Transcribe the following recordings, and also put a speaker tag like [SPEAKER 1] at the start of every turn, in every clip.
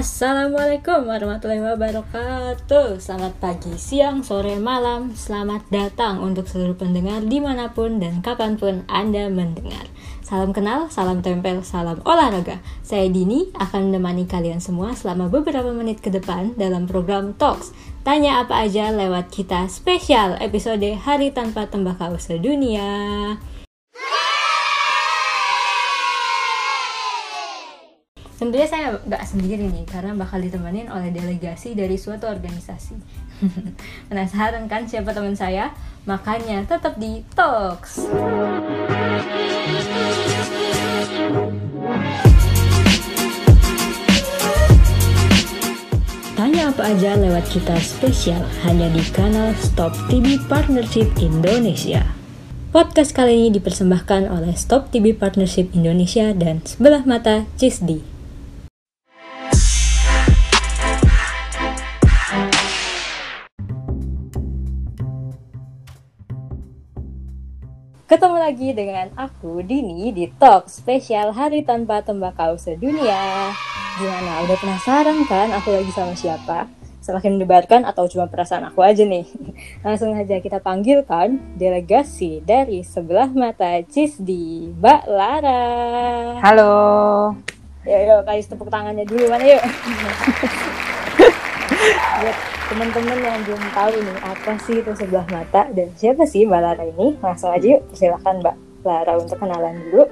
[SPEAKER 1] Assalamualaikum warahmatullahi wabarakatuh. Selamat pagi, siang, sore, malam. Selamat datang untuk seluruh pendengar di mana pun dan kapan pun Anda mendengar. Salam kenal, salam tempel, salam olahraga. Saya Dini akan menemani kalian semua selama beberapa menit ke depan dalam program Talks. Tanya apa aja lewat kita spesial episode Hari Tanpa Tembakau Sedunia Tentunya saya nggak sendiri nih, karena bakal ditemenin oleh delegasi dari suatu organisasi. Penasaran kan siapa teman saya? Makanya tetap di Talks. Tanya apa aja lewat kita spesial hanya di kanal Stop TV Partnership Indonesia. Podcast kali ini dipersembahkan oleh Stop TV Partnership Indonesia dan Sebelah Mata Cisdi. Ketemu lagi dengan aku Dini di Talk spesial Hari Tanpa Tembakau Sedunia. Gimana? Udah penasaran kan aku lagi sama siapa? Semakin mendebarkan atau cuma perasaan aku aja nih? Langsung aja kita panggilkan delegasi dari sebelah mata Cisdi, Mbak Lara.
[SPEAKER 2] Halo.
[SPEAKER 1] Yuk, yuk kasih tepuk tangannya dulu mana yuk. Teman-teman yang belum tahu nih apa sih itu sebelah mata dan siapa sih Mbak Lara ini, langsung aja yuk silakan Mbak Lara untuk kenalan dulu.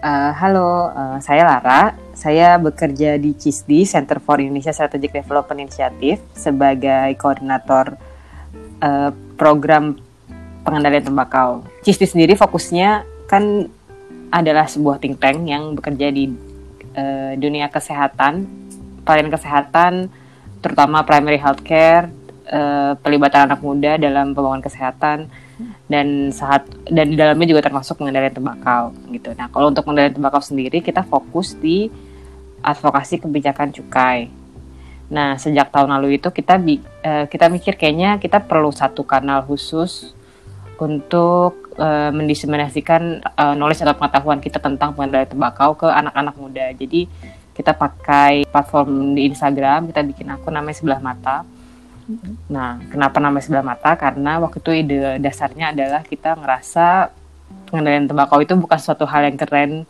[SPEAKER 2] Uh, halo, uh, saya Lara. Saya bekerja di CISDI, Center for Indonesia Strategic Development Initiative, sebagai koordinator uh, program pengendalian tembakau. CISDI sendiri fokusnya kan adalah sebuah think tank yang bekerja di uh, dunia kesehatan, pelayanan kesehatan, terutama primary healthcare, uh, pelibatan anak muda dalam pembangunan kesehatan dan saat dan di dalamnya juga termasuk pengendalian tembakau gitu. Nah, kalau untuk pengendalian tembakau sendiri kita fokus di advokasi kebijakan cukai. Nah, sejak tahun lalu itu kita uh, kita mikir kayaknya kita perlu satu kanal khusus untuk uh, mendiseminasikan uh, knowledge atau pengetahuan kita tentang pengendalian tembakau ke anak-anak muda. Jadi kita pakai platform di Instagram, kita bikin akun namanya Sebelah Mata. Nah, kenapa namanya Sebelah Mata? Karena waktu itu ide dasarnya adalah kita ngerasa pengendalian tembakau itu bukan suatu hal yang keren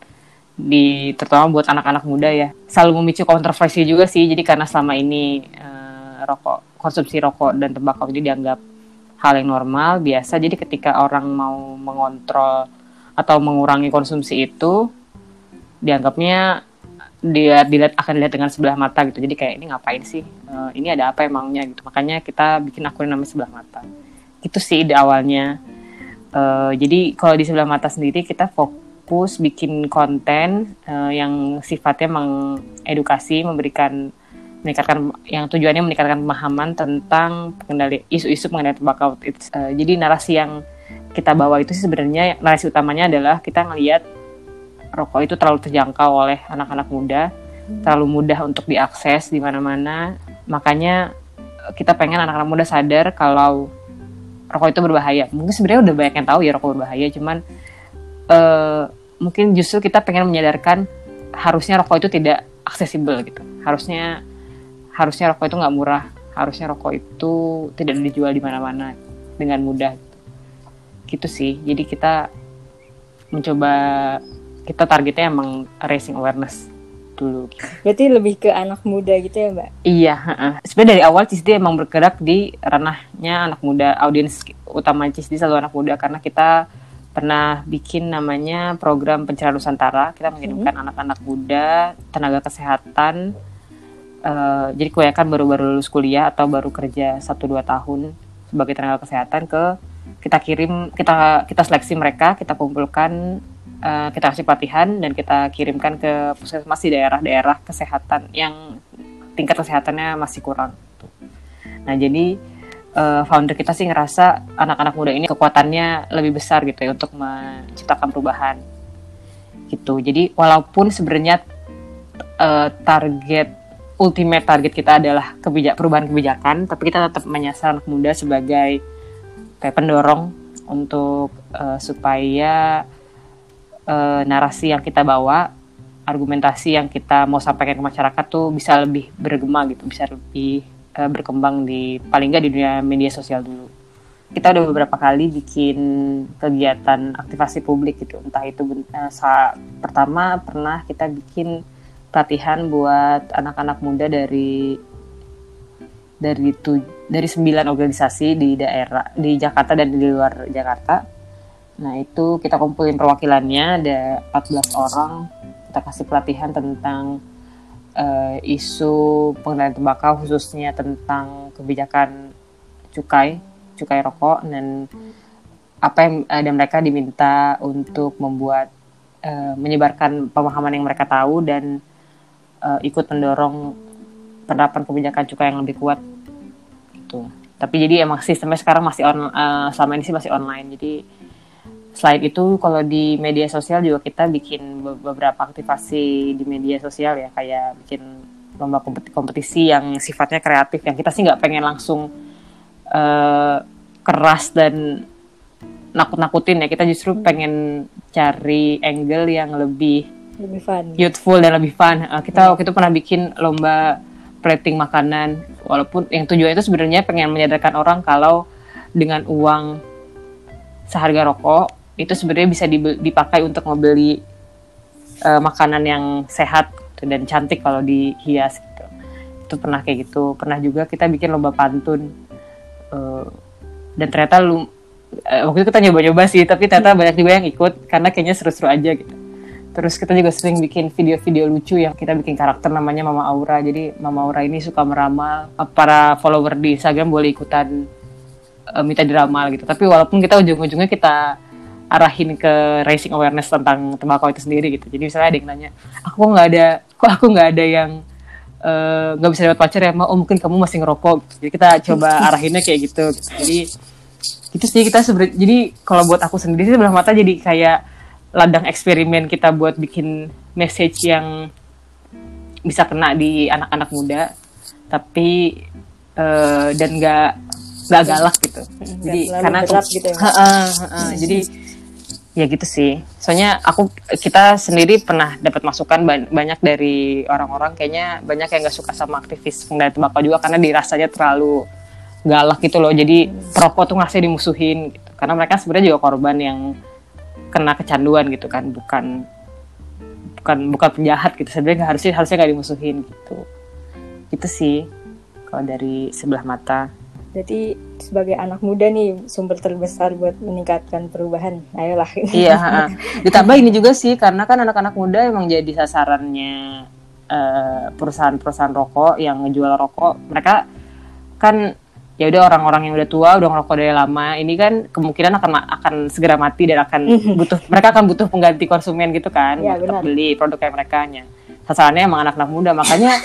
[SPEAKER 2] di terutama buat anak-anak muda ya. Selalu memicu kontroversi juga sih. Jadi karena selama ini uh, rokok konsumsi rokok dan tembakau ini dianggap hal yang normal, biasa. Jadi ketika orang mau mengontrol atau mengurangi konsumsi itu dianggapnya dia dilihat akan dilihat dengan sebelah mata gitu. Jadi kayak ini ngapain sih? Uh, ini ada apa emangnya? Gitu. Makanya kita bikin akun namanya sebelah mata. Itu sih ide awalnya. Uh, jadi kalau di sebelah mata sendiri kita fokus bikin konten uh, yang sifatnya mengedukasi memberikan meningkatkan yang tujuannya meningkatkan pemahaman tentang pengendali isu-isu mengenai tembakau. Uh, jadi narasi yang kita bawa itu sebenarnya narasi utamanya adalah kita ngelihat rokok itu terlalu terjangkau oleh anak-anak muda, hmm. terlalu mudah untuk diakses di mana-mana. Makanya eh, kita pengen anak-anak muda sadar kalau rokok itu berbahaya. Mungkin sebenarnya udah banyak yang tahu ya rokok berbahaya, cuman uh, mungkin justru kita pengen menyadarkan harusnya rokok itu tidak aksesibel gitu. Harusnya harusnya rokok itu nggak murah. Harusnya rokok itu tidak dijual di mana-mana dengan mudah. Gitu sih. Jadi kita mencoba kita targetnya emang racing awareness dulu.
[SPEAKER 1] Berarti lebih ke anak muda gitu ya mbak?
[SPEAKER 2] Iya, uh, sebenarnya dari awal Cisdi emang bergerak di ranahnya anak muda, audiens utama Cisdi selalu anak muda karena kita pernah bikin namanya program pencerahan Nusantara. Kita mengirimkan hmm. anak-anak muda, tenaga kesehatan, uh, jadi kebanyakan baru-baru lulus kuliah atau baru kerja 1-2 tahun sebagai tenaga kesehatan ke kita kirim kita kita seleksi mereka kita kumpulkan uh, kita kasih pelatihan dan kita kirimkan ke puskesmas di daerah-daerah kesehatan yang tingkat kesehatannya masih kurang. Nah jadi uh, founder kita sih ngerasa anak-anak muda ini kekuatannya lebih besar gitu ya untuk menciptakan perubahan gitu. Jadi walaupun sebenarnya uh, target ultimate target kita adalah kebijak perubahan kebijakan, tapi kita tetap menyasar anak muda sebagai kayak pendorong untuk uh, supaya uh, narasi yang kita bawa argumentasi yang kita mau sampaikan ke masyarakat tuh bisa lebih bergema gitu, bisa lebih uh, berkembang di paling nggak di dunia media sosial dulu. Kita udah beberapa kali bikin kegiatan aktivasi publik gitu, entah itu uh, saat pertama pernah kita bikin pelatihan buat anak-anak muda dari dari tu, dari sembilan organisasi di daerah di Jakarta dan di luar Jakarta Nah itu kita kumpulin perwakilannya ada 14 orang kita kasih pelatihan tentang uh, isu pengendalian tembakau khususnya tentang kebijakan cukai cukai rokok dan apa yang ada mereka diminta untuk membuat uh, menyebarkan pemahaman yang mereka tahu dan uh, ikut mendorong penerapan kebijakan cukai yang lebih kuat gitu. Tapi jadi emang sistemnya sekarang masih on uh, selama ini sih masih online. Jadi selain itu kalau di media sosial juga kita bikin beberapa aktivasi di media sosial ya kayak bikin lomba kompetisi yang sifatnya kreatif yang kita sih nggak pengen langsung uh, keras dan nakut-nakutin ya kita justru hmm. pengen cari angle yang lebih
[SPEAKER 1] lebih fun
[SPEAKER 2] youthful dan lebih fun uh, kita hmm. waktu itu pernah bikin lomba plating makanan walaupun yang tujuannya itu sebenarnya pengen menyadarkan orang kalau dengan uang seharga rokok itu sebenarnya bisa dipakai untuk membeli uh, makanan yang sehat gitu, dan cantik kalau dihias gitu. Itu pernah kayak gitu. Pernah juga kita bikin lomba pantun. Uh, dan ternyata lu uh, waktu itu kita nyoba-nyoba sih, tapi ternyata banyak juga yang ikut karena kayaknya seru-seru aja gitu. Terus kita juga sering bikin video-video lucu yang kita bikin karakter namanya Mama Aura. Jadi Mama Aura ini suka meramal. Para follower di Instagram boleh ikutan uh, minta diramal gitu. Tapi walaupun kita ujung-ujungnya kita arahin ke racing awareness tentang tembakau itu sendiri gitu. Jadi misalnya ada yang nanya, aku nggak ada, kok aku nggak ada yang eh, nggak uh, bisa dapat pacar ya, oh mungkin kamu masih ngerokok. Gitu. Jadi kita coba arahinnya kayak gitu. Jadi itu sih kita sebenarnya. Jadi kalau buat aku sendiri sih sebelah mata jadi kayak ladang eksperimen kita buat bikin message yang bisa kena di anak-anak muda, tapi uh, dan nggak nggak galak gitu. Jadi karena gitu ya. Uh, uh, uh, uh, jadi ya gitu sih. Soalnya aku kita sendiri pernah dapat masukan banyak dari orang-orang kayaknya banyak yang nggak suka sama aktivis pengendalian tembakau juga karena dirasanya terlalu galak gitu loh. Jadi perokok tuh ngerasa dimusuhin gitu. Karena mereka sebenarnya juga korban yang kena kecanduan gitu kan bukan bukan bukan penjahat gitu. Sebenarnya harusnya harusnya nggak dimusuhin gitu. Gitu sih kalau dari sebelah mata
[SPEAKER 1] jadi sebagai anak muda nih sumber terbesar buat meningkatkan perubahan. Ayolah.
[SPEAKER 2] Iya. Ditambah ini juga sih karena kan anak-anak muda emang jadi sasarannya uh, perusahaan-perusahaan rokok yang ngejual rokok. Mereka kan ya udah orang-orang yang udah tua udah ngerokok dari lama ini kan kemungkinan akan akan segera mati dan akan butuh mereka akan butuh pengganti konsumen gitu kan ya, untuk beli produk kayak mereka nya sasarannya emang anak-anak muda makanya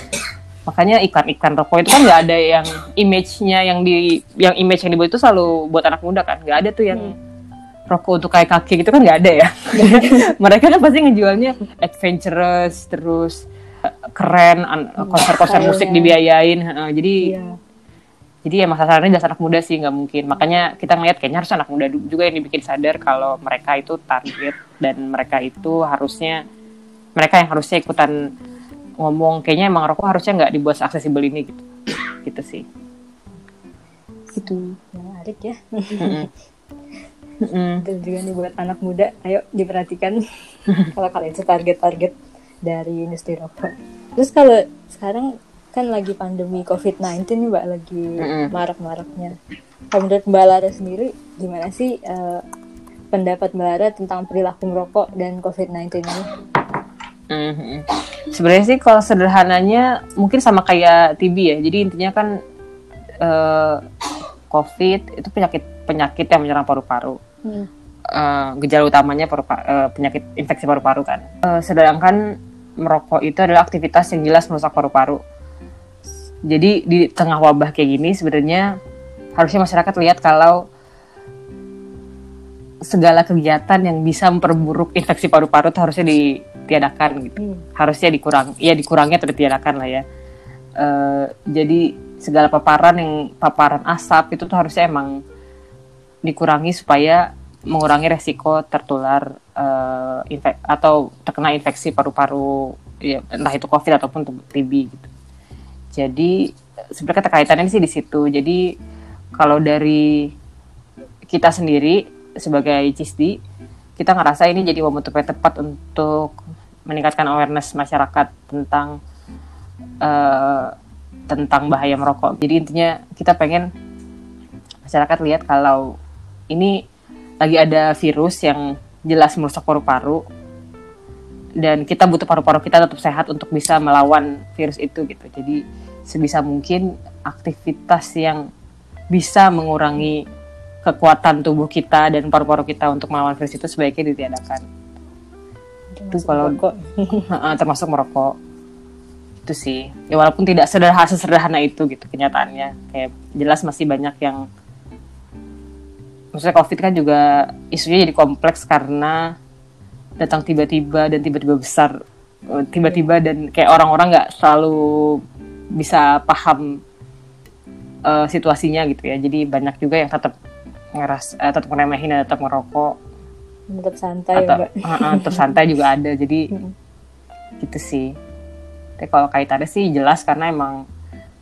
[SPEAKER 2] makanya iklan-iklan rokok itu kan nggak ada yang image-nya yang di yang image yang dibuat itu selalu buat anak muda kan? Nggak ada tuh yang hmm. rokok untuk kayak kaki gitu kan nggak ada ya? Mereka kan pasti ngejualnya adventurous terus eh, keren hmm, konser-konser musik dibiayain jadi yeah. jadi emang sasarannya dasar anak muda sih nggak mungkin. Makanya kita ngeliat kayaknya harus anak muda juga yang dibikin sadar kalau mereka itu target dan mereka itu harusnya mereka yang harusnya ikutan ngomong kayaknya emang rokok harusnya nggak dibuat aksesibel ini gitu. Gitu sih.
[SPEAKER 1] Itu menarik ya. Dan juga nih buat anak muda. Ayo diperhatikan. Kalau kalian target-target dari industri rokok. Terus kalau sekarang kan lagi pandemi COVID-19 nih mbak lagi marak-maraknya. Kalau menurut mbak Lara sendiri gimana sih uh, pendapat mbak Lara tentang perilaku merokok dan COVID-19 ini?
[SPEAKER 2] Mm-hmm. Sebenarnya sih kalau sederhananya mungkin sama kayak TB ya. Jadi intinya kan uh, COVID itu penyakit penyakit yang menyerang paru-paru. Hmm. Uh, gejala utamanya paru uh, penyakit infeksi paru-paru kan. Uh, sedangkan merokok itu adalah aktivitas yang jelas merusak paru-paru. Jadi di tengah wabah kayak gini sebenarnya harusnya masyarakat lihat kalau segala kegiatan yang bisa memperburuk infeksi paru-paru itu harusnya ditiadakan gitu. Hmm. Harusnya dikurang, ya dikurangnya atau ditiadakan lah ya. Uh, jadi segala paparan yang paparan asap itu tuh harusnya emang dikurangi supaya mengurangi resiko tertular uh, infek atau terkena infeksi paru-paru ya, entah itu COVID ataupun TB gitu. Jadi sebenarnya keterkaitannya sih di situ. Jadi kalau dari kita sendiri sebagai CISDI, kita ngerasa ini jadi momentum yang tepat untuk meningkatkan awareness masyarakat tentang uh, tentang bahaya merokok. Jadi intinya kita pengen masyarakat lihat kalau ini lagi ada virus yang jelas merusak paru-paru dan kita butuh paru-paru kita tetap sehat untuk bisa melawan virus itu gitu. Jadi sebisa mungkin aktivitas yang bisa mengurangi kekuatan tubuh kita dan paru-paru kita untuk melawan virus itu sebaiknya ditiadakan. Itu kalau merokok. termasuk merokok. Itu sih. Ya walaupun tidak sederhana sesederhana itu gitu kenyataannya. Kayak jelas masih banyak yang maksudnya COVID kan juga isunya jadi kompleks karena datang tiba-tiba dan tiba-tiba besar tiba-tiba dan kayak orang-orang nggak selalu bisa paham uh, situasinya gitu ya jadi banyak juga yang tetap ngeras uh, tetap ngeremehin dan tetap ngerokok
[SPEAKER 1] tetap santai
[SPEAKER 2] atau uh, uh, tetap santai juga ada jadi gitu sih tapi kalau kaitannya sih jelas karena emang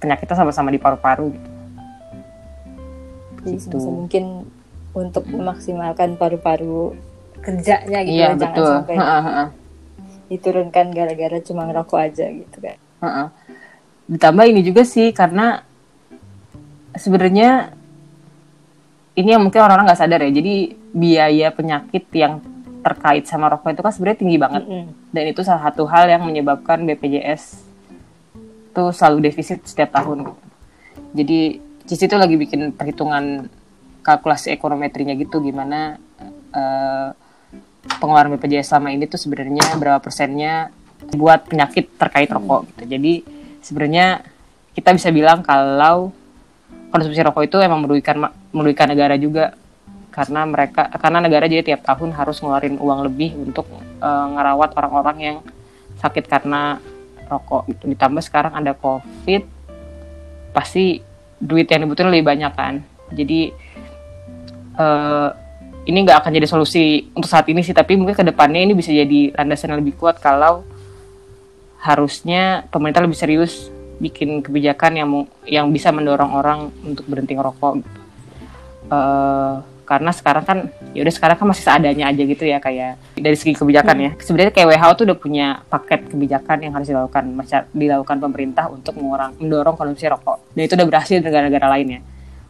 [SPEAKER 2] penyakitnya sama-sama di paru-paru gitu.
[SPEAKER 1] Jadi gitu. mungkin untuk memaksimalkan paru-paru kerjanya gitu iya, ya, jangan betul. sampai ha, ha, diturunkan gara-gara cuma ngerokok aja gitu kan. Ha, ha.
[SPEAKER 2] Ditambah ini juga sih karena sebenarnya ini yang mungkin orang-orang nggak sadar ya. Jadi biaya penyakit yang terkait sama rokok itu kan sebenarnya tinggi banget. Mm -hmm. Dan itu salah satu hal yang menyebabkan BPJS itu selalu defisit setiap tahun. Jadi Cici itu lagi bikin perhitungan kalkulasi ekonometrinya gitu gimana uh, pengeluaran BPJS selama ini tuh sebenarnya berapa persennya buat penyakit terkait rokok gitu. Jadi sebenarnya kita bisa bilang kalau konsumsi rokok itu emang merugikan merugikan negara juga karena mereka karena negara jadi tiap tahun harus ngeluarin uang lebih untuk uh, ngerawat orang-orang yang sakit karena rokok gitu. Ditambah sekarang ada COVID pasti duit yang dibutuhin lebih banyak kan. Jadi uh, ini nggak akan jadi solusi untuk saat ini sih tapi mungkin ke depannya ini bisa jadi landasan yang lebih kuat kalau harusnya pemerintah lebih serius bikin kebijakan yang yang bisa mendorong orang untuk berhenti ngerokok gitu. Uh, karena sekarang kan ya udah sekarang kan masih seadanya aja gitu ya kayak dari segi kebijakan hmm. ya sebenarnya kayak WHO tuh udah punya paket kebijakan yang harus dilakukan dilakukan pemerintah untuk mengurang mendorong konsumsi rokok dan itu udah berhasil di negara-negara lainnya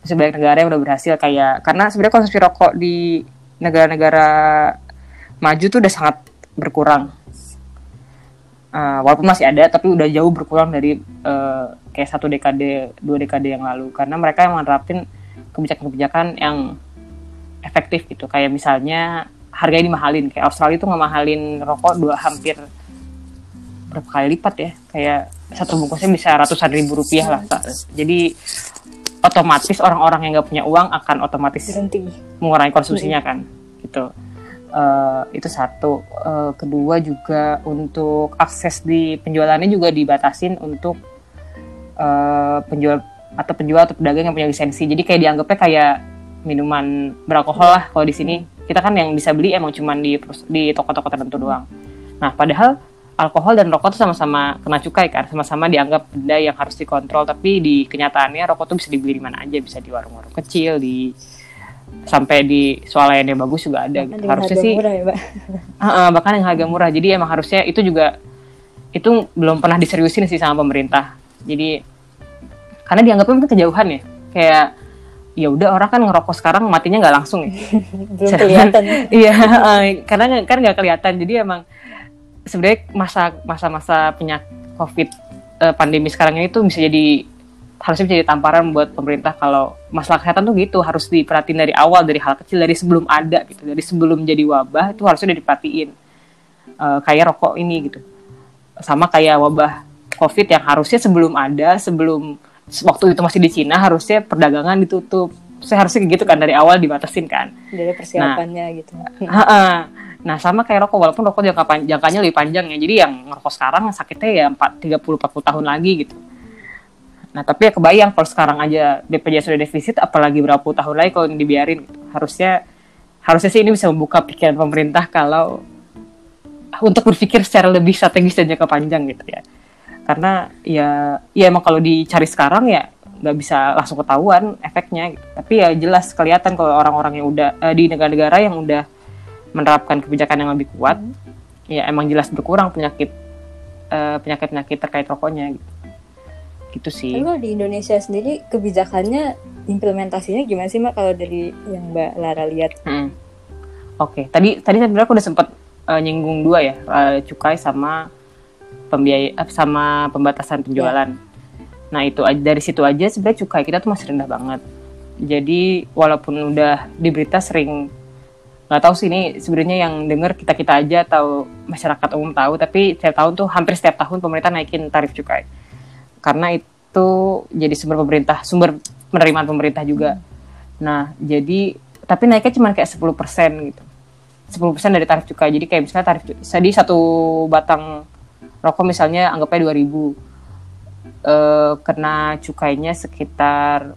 [SPEAKER 2] masih banyak negara yang udah berhasil kayak karena sebenarnya konsumsi rokok di negara-negara maju tuh udah sangat berkurang uh, walaupun masih ada tapi udah jauh berkurang dari uh, kayak satu dekade dua dekade yang lalu. Karena mereka yang menerapin kebijakan-kebijakan yang efektif gitu. Kayak misalnya harganya dimahalin. Kayak Australia itu ngemahalin rokok dua hampir berapa kali lipat ya? Kayak satu bungkusnya bisa ratusan ribu rupiah lah jadi otomatis orang-orang yang nggak punya uang akan otomatis
[SPEAKER 1] berhenti.
[SPEAKER 2] mengurangi konsumsinya kan gitu uh, itu satu. Uh, kedua juga untuk akses di penjualannya juga dibatasin untuk uh, penjual atau penjual atau pedagang yang punya lisensi. Jadi kayak dianggapnya kayak minuman beralkohol lah kalau di sini. Kita kan yang bisa beli emang cuma di di toko-toko tertentu doang. Nah padahal alkohol dan rokok tuh sama-sama kena cukai kan. Sama-sama dianggap benda yang harus dikontrol. Tapi di kenyataannya rokok tuh bisa dibeli di mana aja. Bisa di warung-warung kecil di sampai di swalayan yang bagus juga ada gitu. harusnya sih murah ya, uh, uh, bahkan yang harga murah. Jadi emang harusnya itu juga itu belum pernah diseriusin sih sama pemerintah. Jadi karena dianggapnya mungkin kejauhan ya. Kayak ya udah orang kan ngerokok sekarang matinya nggak langsung ya.
[SPEAKER 1] Belum kelihatan.
[SPEAKER 2] Iya uh, karena kan nggak kelihatan. Jadi emang sebenarnya masa masa-masa penyakit covid uh, pandemi sekarang ini tuh bisa jadi harusnya bisa jadi tamparan buat pemerintah kalau masalah kesehatan tuh gitu harus diperhatiin dari awal dari hal kecil dari sebelum ada gitu. Dari sebelum jadi wabah itu harusnya udah diperhatiin. Uh, kayak rokok ini gitu. Sama kayak wabah covid yang harusnya sebelum ada sebelum waktu itu masih di Cina harusnya perdagangan ditutup. Saya harusnya gitu kan dari awal dibatasin kan.
[SPEAKER 1] Dari persiapannya nah, gitu
[SPEAKER 2] nah sama kayak rokok walaupun rokok jangka jangkanya lebih panjang ya. Jadi yang ngerokok sekarang sakitnya ya empat tiga puluh empat puluh tahun lagi gitu Nah, tapi ya kebayang kalau sekarang aja BPJS sudah defisit, apalagi berapa tahun lagi kalau dibiarin gitu. Harusnya harusnya sih ini bisa membuka pikiran pemerintah kalau untuk berpikir secara lebih strategis dan jangka panjang gitu ya karena ya ya emang kalau dicari sekarang ya nggak bisa langsung ketahuan efeknya gitu. tapi ya jelas kelihatan kalau orang-orang yang udah uh, di negara-negara yang udah menerapkan kebijakan yang lebih kuat hmm. ya emang jelas berkurang penyakit uh, penyakit-penyakit terkait rokoknya gitu gitu sih.
[SPEAKER 1] Kalau di Indonesia sendiri kebijakannya implementasinya gimana sih Mbak kalau dari yang Mbak Lara lihat? Hmm.
[SPEAKER 2] Oke, okay. tadi tadi sebenarnya aku udah sempat uh, nyinggung dua ya, uh, cukai sama pembiaya uh, sama pembatasan penjualan. Yeah. Nah, itu dari situ aja sebenarnya cukai kita tuh masih rendah banget. Jadi walaupun udah di berita sering nggak tahu sih ini sebenarnya yang denger kita kita aja atau masyarakat umum tahu tapi setiap tahun tuh hampir setiap tahun pemerintah naikin tarif cukai karena itu jadi sumber pemerintah sumber penerimaan pemerintah juga hmm. nah jadi tapi naiknya cuma kayak 10% gitu 10% dari tarif cukai. Jadi kayak misalnya tarif jadi satu batang rokok misalnya anggapnya 2000 eh kena cukainya sekitar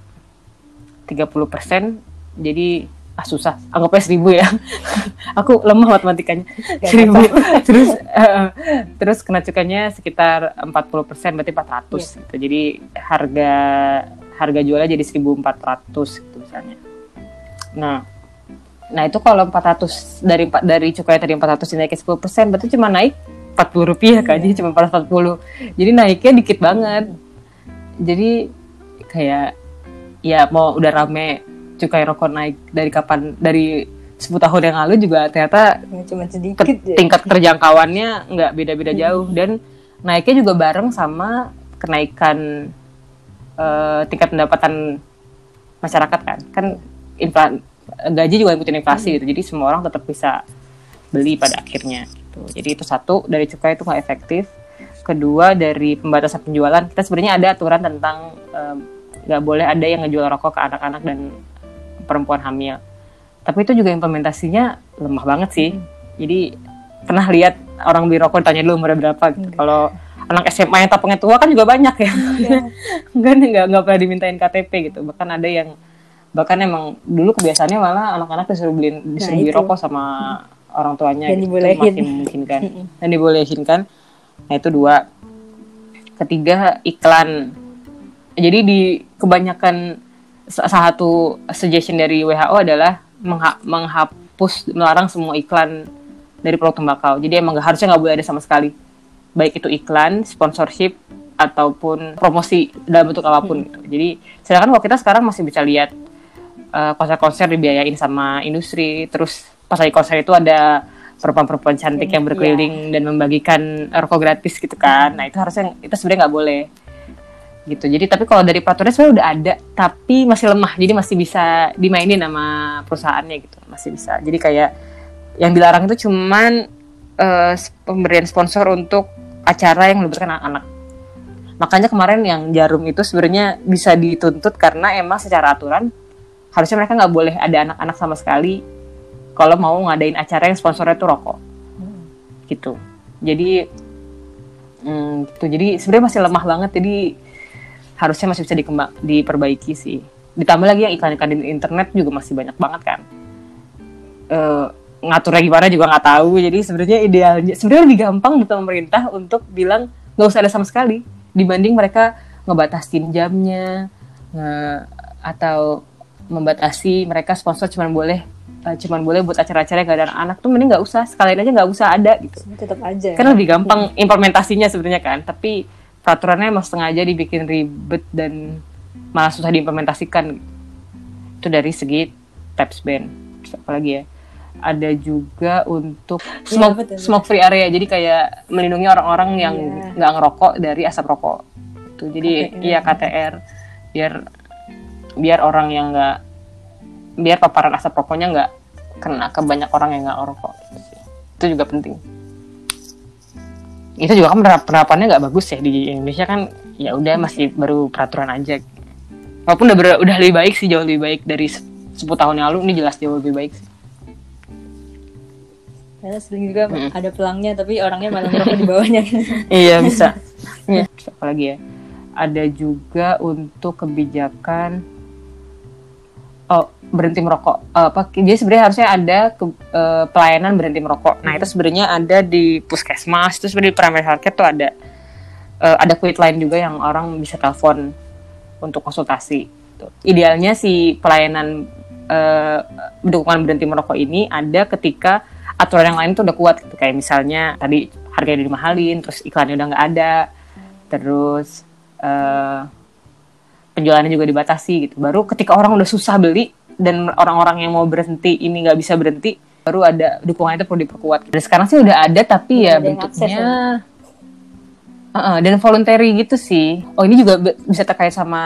[SPEAKER 2] 30%. Jadi ah susah. Anggapnya seribu ya. Aku lemah matematikanya. Seribu. terus uh, terus kena cukainya sekitar 40% berarti 400 yeah. gitu. Jadi harga harga jualnya jadi 1400 gitu misalnya. Nah Nah itu kalau 400 dari dari cukai tadi 400 dinaikin 10 persen, berarti cuma naik 40 rupiah kan, jadi cuma 440. Jadi naiknya dikit banget. Jadi kayak ya mau udah rame cukai rokok naik dari kapan dari 10 tahun yang lalu juga ternyata
[SPEAKER 1] cuma sedikit
[SPEAKER 2] ya. tingkat terjangkauannya nggak beda-beda hmm. jauh dan naiknya juga bareng sama kenaikan uh, tingkat pendapatan masyarakat kan kan inflasi gaji juga ikutin inflasi hmm. gitu jadi semua orang tetap bisa beli pada akhirnya gitu jadi itu satu dari cukai itu nggak efektif kedua dari pembatasan penjualan kita sebenarnya ada aturan tentang nggak um, boleh ada yang ngejual rokok ke anak-anak dan perempuan hamil. Tapi itu juga implementasinya lemah banget sih. Hmm. jadi pernah lihat orang beli rokok tanya dulu umurnya berapa. Gitu hmm. kalau anak SMA yang tapengnya tua kan juga banyak ya. Enggak nggak nggak pernah dimintain KTP gitu. Bahkan ada yang bahkan emang dulu kebiasaannya malah anak-anak disuruh beli disuruh nah, beli rokok sama hmm. orang tuanya
[SPEAKER 1] dan gitu, dibolehin. masih
[SPEAKER 2] memungkinkan. Dan dibolehin kan. Nah itu dua. Ketiga iklan. Jadi di kebanyakan salah satu suggestion dari WHO adalah mengha menghapus melarang semua iklan dari produk tembakau. Jadi emang gak, harusnya nggak boleh ada sama sekali. Baik itu iklan sponsorship ataupun promosi dalam bentuk apa pun hmm. gitu. Jadi sedangkan kalau kita sekarang masih bisa lihat eh, konser-konser dibiayain sama industri terus pas lagi konser itu ada perempuan-perempuan cantik yang berkeliling yeah. dan membagikan rokok gratis gitu kan. Nah itu harusnya itu sebenarnya nggak boleh gitu. Jadi tapi kalau dari peraturannya sebenarnya udah ada tapi masih lemah. Jadi masih bisa dimainin sama perusahaannya gitu. Masih bisa. Jadi kayak yang dilarang itu cuman uh, pemberian sponsor untuk acara yang melibatkan anak-anak. Makanya kemarin yang jarum itu sebenarnya bisa dituntut karena emang secara aturan harusnya mereka nggak boleh ada anak-anak sama sekali kalau mau ngadain acara yang sponsornya tuh rokok. Hmm. gitu. Jadi hmm, gitu. Jadi sebenarnya masih lemah banget. Jadi harusnya masih bisa dikembang diperbaiki sih. Ditambah lagi yang iklan-iklan di internet juga masih banyak banget kan. Uh, ngaturnya gimana juga nggak tahu. Jadi sebenarnya idealnya sebenarnya lebih gampang buat pemerintah untuk bilang nggak usah ada sama sekali dibanding mereka ngebatasin jamnya nge atau membatasi mereka sponsor cuma boleh uh, cuman boleh buat acara-acara yang gak ada anak tuh mending nggak usah sekalian aja nggak usah ada gitu.
[SPEAKER 1] Tetap aja
[SPEAKER 2] kan lebih gampang implementasinya sebenarnya kan. Tapi peraturannya emang sengaja dibikin ribet dan malah susah diimplementasikan. Itu dari segi taps ban. Apa lagi ya? Ada juga untuk iya, smoke ya, smoke free area. Jadi kayak melindungi orang-orang yang iya. nggak yeah. ngerokok dari asap rokok. Itu jadi iya KTR biar biar orang yang nggak biar paparan asap rokoknya nggak kena ke banyak orang yang nggak ngerokok. Itu juga penting itu juga kan penerapannya nggak bagus ya di Indonesia kan ya udah masih baru peraturan aja. Walaupun udah ber, udah lebih baik sih jauh lebih baik dari 10 tahun yang lalu ini jelas jauh lebih baik sih.
[SPEAKER 1] Karena sering juga hmm. ada pelangnya tapi orangnya malah merokok di bawahnya.
[SPEAKER 2] Iya bisa. Ya apalagi ya? Ada juga untuk kebijakan oh berhenti merokok. Apa jadi sebenarnya harusnya ada ke- eh, pelayanan berhenti merokok. Nah itu sebenarnya ada di puskesmas terus di primary healthcare tuh ada. Eh, ada quick line juga yang orang bisa telepon untuk konsultasi. Tuh. idealnya si pelayanan eh, dukungan berhenti merokok ini ada ketika aturan yang lain tuh udah kuat gitu. Kayak misalnya tadi harganya udah dimahalin terus iklannya udah nggak ada. Terus penjualannya juga dibatasi gitu. Baru ketika orang udah susah beli dan orang-orang yang mau berhenti ini nggak bisa berhenti, baru ada dukungan itu perlu diperkuat. Dan sekarang sih udah ada tapi ya
[SPEAKER 1] akses
[SPEAKER 2] bentuknya Uh-uh, dan voluntary gitu sih. Oh ini juga bisa terkait sama